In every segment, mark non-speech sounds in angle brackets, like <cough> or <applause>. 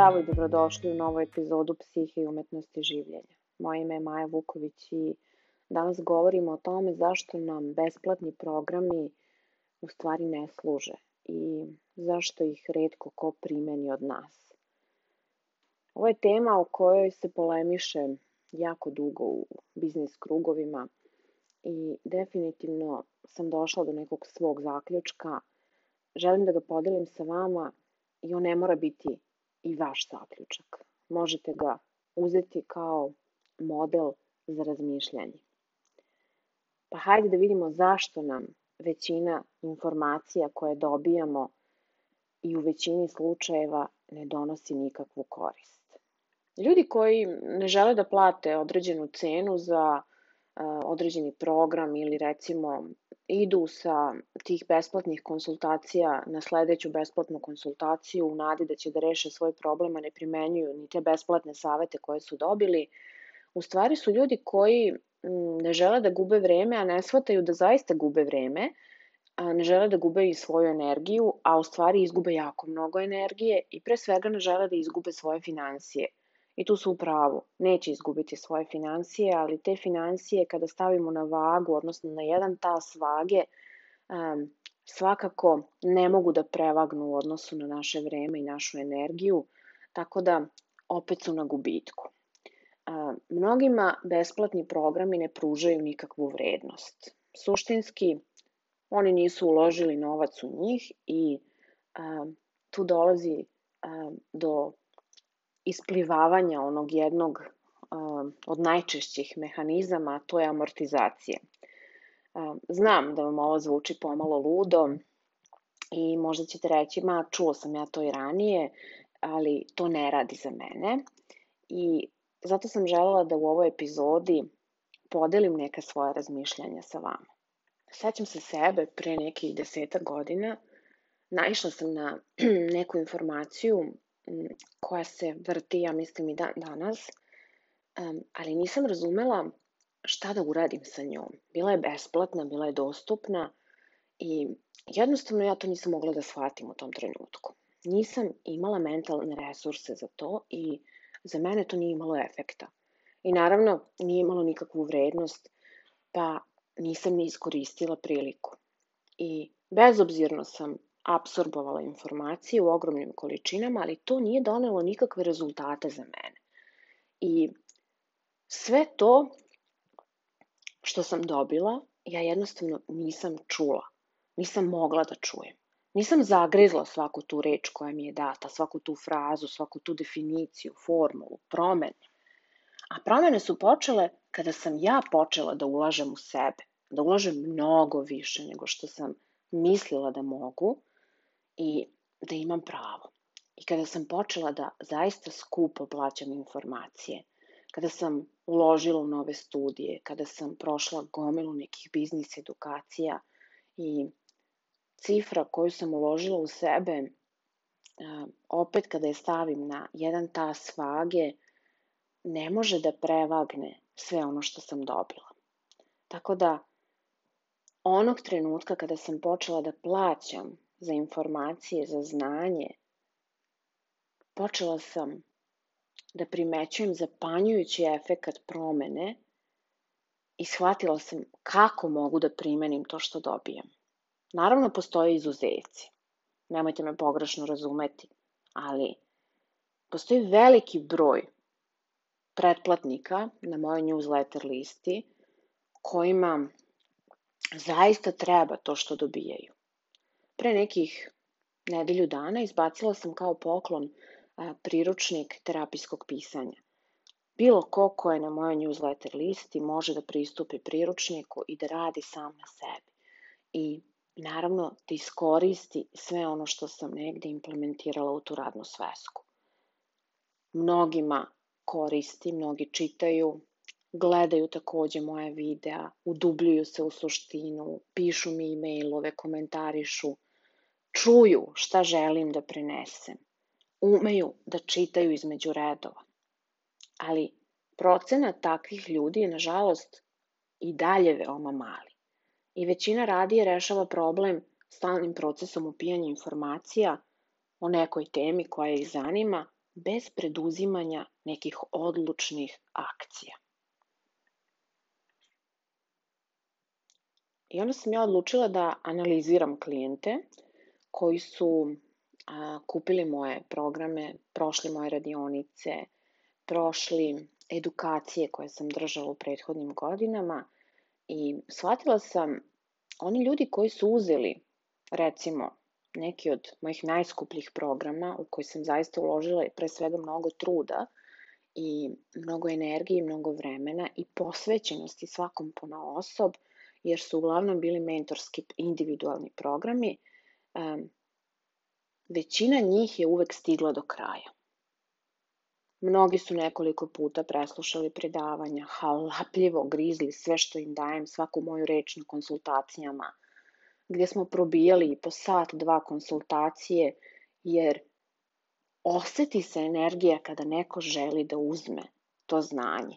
Zdravo i dobrodošli u novu epizodu Psihe i umetnosti življenja. Moje ime je Maja Vuković i danas govorimo o tome zašto nam besplatni programi u stvari ne služe i zašto ih redko ko primeni od nas. Ovo je tema o kojoj se polemiše jako dugo u biznis krugovima i definitivno sam došla do nekog svog zaključka. Želim da ga podelim sa vama i on ne mora biti i vaš zaključak. Možete ga uzeti kao model za razmišljanje. Pa hajde da vidimo zašto nam većina informacija koje dobijamo i u većini slučajeva ne donosi nikakvu korist. Ljudi koji ne žele da plate određenu cenu za određeni program ili recimo idu sa tih besplatnih konsultacija na sledeću besplatnu konsultaciju u nadi da će da reše svoj problem, a ne primenjuju ni te besplatne savete koje su dobili, u stvari su ljudi koji ne žele da gube vreme, a ne shvataju da zaista gube vreme, a ne žele da gube i svoju energiju, a u stvari izgube jako mnogo energije i pre svega ne žele da izgube svoje financije – I tu su u pravu. Neće izgubiti svoje financije, ali te financije kada stavimo na vagu, odnosno na jedan tas vage, um, svakako ne mogu da prevagnu u odnosu na naše vreme i našu energiju, tako da opet su na gubitku. Uh, mnogima besplatni programi ne pružaju nikakvu vrednost. Suštinski, oni nisu uložili novac u njih i uh, tu dolazi do isplivavanja onog jednog od najčešćih mehanizama, to je amortizacija. Znam da vam ovo zvuči pomalo ludo i možda ćete reći, ma čuo sam ja to i ranije, ali to ne radi za mene. I zato sam želela da u ovoj epizodi podelim neka svoja razmišljanja sa vama. Sećam se sebe pre nekih deseta godina, naišla sam na <clears throat> neku informaciju koja se vrti, ja mislim i dan danas, ali nisam razumela šta da uradim sa njom. Bila je besplatna, bila je dostupna i jednostavno ja to nisam mogla da shvatim u tom trenutku. Nisam imala mentalne resurse za to i za mene to nije imalo efekta. I naravno nije imalo nikakvu vrednost, pa nisam ni iskoristila priliku. I bezobzirno sam apsorbovala informacije u ogromnim količinama, ali to nije donelo nikakve rezultate za mene. I sve to što sam dobila, ja jednostavno nisam čula. Nisam mogla da čujem. Nisam zagrizla svaku tu reč koja mi je data, svaku tu frazu, svaku tu definiciju, formulu, promene. A promene su počele kada sam ja počela da ulažem u sebe, da ulažem mnogo više nego što sam mislila da mogu i da imam pravo. I kada sam počela da zaista skupo plaćam informacije, kada sam uložila u nove studije, kada sam prošla gomilu nekih biznis edukacija i cifra koju sam uložila u sebe, opet kada je stavim na jedan tas vage, ne može da prevagne sve ono što sam dobila. Tako da, onog trenutka kada sam počela da plaćam za informacije, za znanje, počela sam da primećujem zapanjujući efekat promene i shvatila sam kako mogu da primenim to što dobijam. Naravno, postoje izuzeci. Nemojte me pogrešno razumeti, ali postoji veliki broj pretplatnika na mojoj newsletter listi kojima zaista treba to što dobijaju. Pre nekih nedelju dana izbacila sam kao poklon priručnik terapijskog pisanja. Bilo ko ko je na mojoj newsletter listi može da pristupi priručniku i da radi sam na sebi. I naravno da iskoristi sve ono što sam negde implementirala u tu radnu svesku. Mnogima koristi, mnogi čitaju, gledaju takođe moje videa, udubljuju se u suštinu, pišu mi e-mailove, komentarišu, čuju šta želim da prenesem, umeju da čitaju između redova. Ali procenat takvih ljudi je, nažalost, i dalje veoma mali. I većina radije rešava problem stalnim procesom upijanja informacija o nekoj temi koja ih zanima, bez preduzimanja nekih odlučnih akcija. I onda sam ja odlučila da analiziram klijente koji su a, kupili moje programe, prošli moje radionice, prošli edukacije koje sam držala u prethodnim godinama i shvatila sam oni ljudi koji su uzeli recimo neki od mojih najskupljih programa u koji sam zaista uložila pre svega mnogo truda i mnogo energije, mnogo vremena i posvećenosti svakom pona osob, jer su uglavnom bili mentorski individualni programi, um, većina njih je uvek stigla do kraja. Mnogi su nekoliko puta preslušali predavanja, halapljivo grizli sve što im dajem, svaku moju reč na konsultacijama, gdje smo probijali po sat, dva konsultacije, jer oseti se energija kada neko želi da uzme to znanje.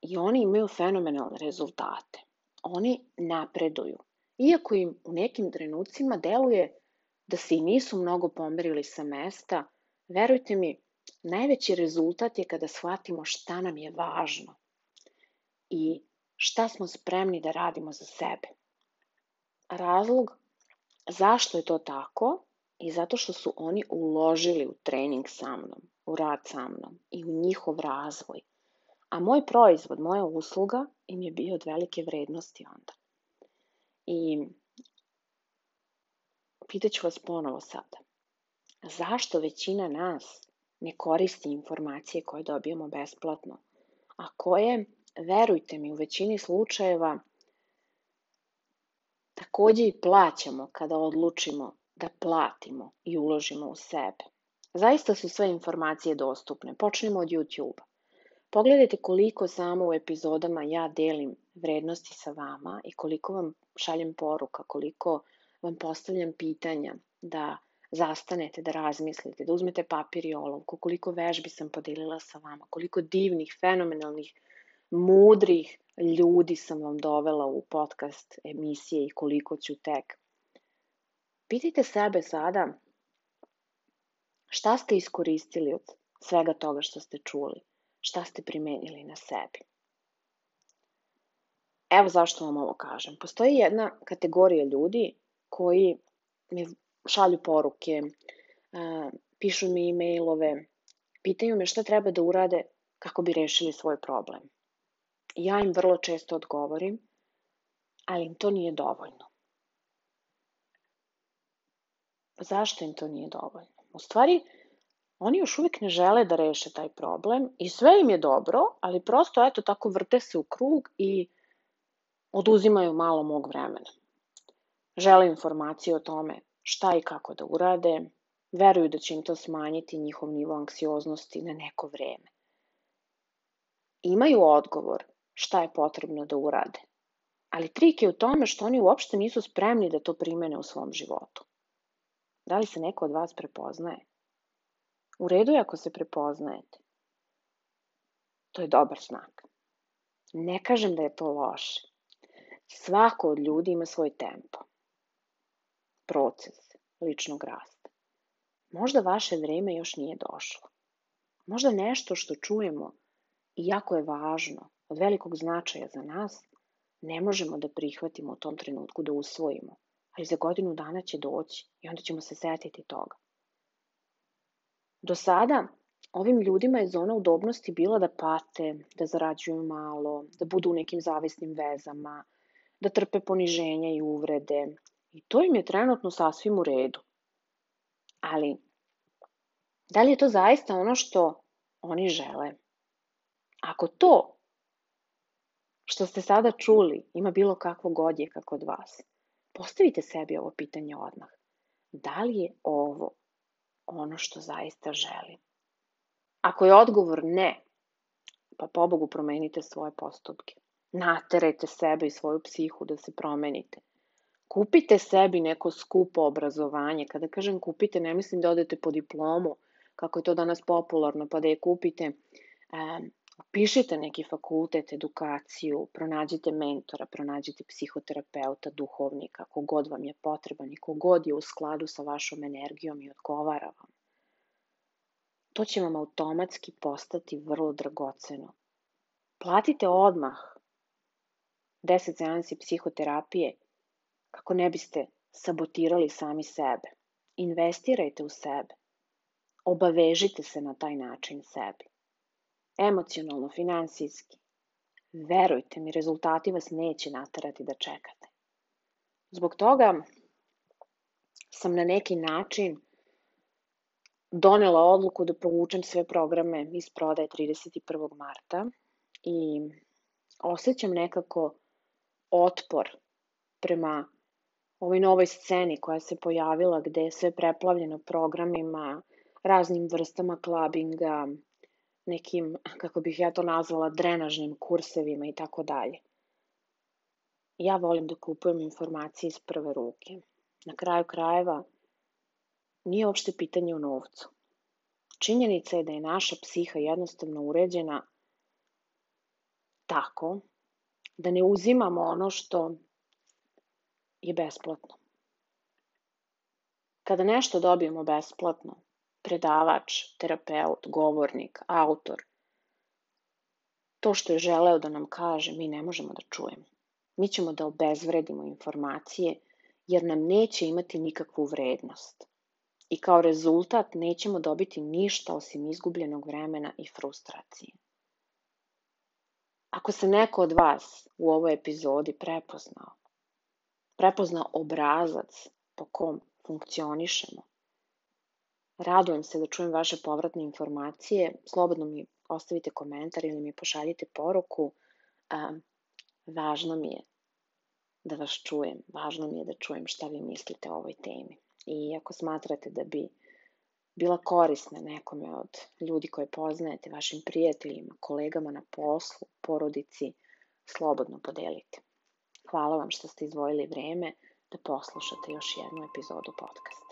I oni imaju fenomenalne rezultate. Oni napreduju. Iako im u nekim trenucima deluje da se i nisu mnogo pomerili sa mesta, verujte mi, najveći rezultat je kada shvatimo šta nam je važno i šta smo spremni da radimo za sebe. Razlog zašto je to tako i zato što su oni uložili u trening sa mnom, u rad sa mnom i u njihov razvoj. A moj proizvod, moja usluga im je bio od velike vrednosti onda. I pitaću vas ponovo sada. Zašto većina nas ne koristi informacije koje dobijamo besplatno, a koje, verujte mi, u većini slučajeva takođe i plaćamo kada odlučimo da platimo i uložimo u sebe. Zaista su sve informacije dostupne. Počnemo od YouTube-a. Pogledajte koliko samo u epizodama ja delim vrednosti sa vama i koliko vam šaljem poruka, koliko vam postavljam pitanja da zastanete, da razmislite, da uzmete papir i olovku, koliko vežbi sam podelila sa vama, koliko divnih, fenomenalnih, mudrih ljudi sam vam dovela u podcast emisije i koliko ću tek. Pitajte sebe sada šta ste iskoristili od svega toga što ste čuli, šta ste primenili na sebi. Evo zašto vam ovo kažem. Postoji jedna kategorija ljudi koji mi šalju poruke, pišu mi e-mailove, pitaju me šta treba da urade kako bi rešili svoj problem. Ja im vrlo često odgovorim, ali im to nije dovoljno. Zašto im to nije dovoljno? U stvari, oni još uvijek ne žele da reše taj problem i sve im je dobro, ali prosto eto tako vrte se u krug i oduzimaju malo mog vremena. Žele informacije o tome šta i kako da urade, veruju da će im to smanjiti njihov nivo anksioznosti na neko vreme. Imaju odgovor šta je potrebno da urade, ali trik je u tome što oni uopšte nisu spremni da to primene u svom životu. Da li se neko od vas prepoznaje? U redu je ako se prepoznajete. To je dobar znak. Ne kažem da je to loše. Svako od ljudi ima svoj tempo proces ličnog rasta. Možda vaše vreme još nije došlo. Možda nešto što čujemo i jako je važno, od velikog značaja za nas, ne možemo da prihvatimo u tom trenutku da usvojimo, ali za godinu dana će doći i onda ćemo se setiti toga. Do sada ovim ljudima je zona udobnosti bila da pate, da zarađuju malo, da budu u nekim zavisnim vezama, da trpe poniženja i uvrede, I to im je trenutno sasvim u redu. Ali, da li je to zaista ono što oni žele? Ako to što ste sada čuli ima bilo kakvog odjeka kod vas, postavite sebi ovo pitanje odmah. Da li je ovo ono što zaista želim? Ako je odgovor ne, pa pobogu promenite svoje postupke. Naterajte sebe i svoju psihu da se promenite. Kupite sebi neko skupo obrazovanje. Kada kažem kupite, ne mislim da odete po diplomu, kako je to danas popularno, pa da je kupite. E, pišite neki fakultet, edukaciju, pronađite mentora, pronađite psihoterapeuta, duhovnika, kogod vam je potreban i kogod je u skladu sa vašom energijom i odgovara vam. to će vam automatski postati vrlo dragoceno. Platite odmah 10 seansi psihoterapije kako ne biste sabotirali sami sebe. Investirajte u sebe. Obavežite se na taj način sebi. Emocionalno, finansijski. Verujte mi, rezultati vas neće naterati da čekate. Zbog toga sam na neki način donela odluku da povučem sve programe iz prodaje 31. marta i osjećam nekako otpor prema ovoj novoj sceni koja se pojavila gde je sve preplavljeno programima, raznim vrstama klabinga, nekim, kako bih ja to nazvala, drenažnim kursevima i tako dalje. Ja volim da kupujem informacije iz prve ruke. Na kraju krajeva, nije uopšte pitanje u novcu. Činjenica je da je naša psiha jednostavno uređena tako da ne uzimamo ono što je besplatno. Kada nešto dobijemo besplatno, predavač, terapeut, govornik, autor, to što je želeo da nam kaže, mi ne možemo da čujemo. Mi ćemo da obezvredimo informacije, jer nam neće imati nikakvu vrednost. I kao rezultat nećemo dobiti ništa osim izgubljenog vremena i frustracije. Ako se neko od vas u ovoj epizodi prepoznao, prepozna obrazac po kom funkcionišemo. Radujem se da čujem vaše povratne informacije. Slobodno mi ostavite komentar ili mi pošaljite poruku. važno mi je da vas čujem. Važno mi je da čujem šta vi mislite o ovoj temi. I ako smatrate da bi bila korisna nekome od ljudi koje poznajete, vašim prijateljima, kolegama na poslu, porodici, slobodno podelite. Hvala vam što ste izdvojili vreme da poslušate još jednu epizodu podcasta.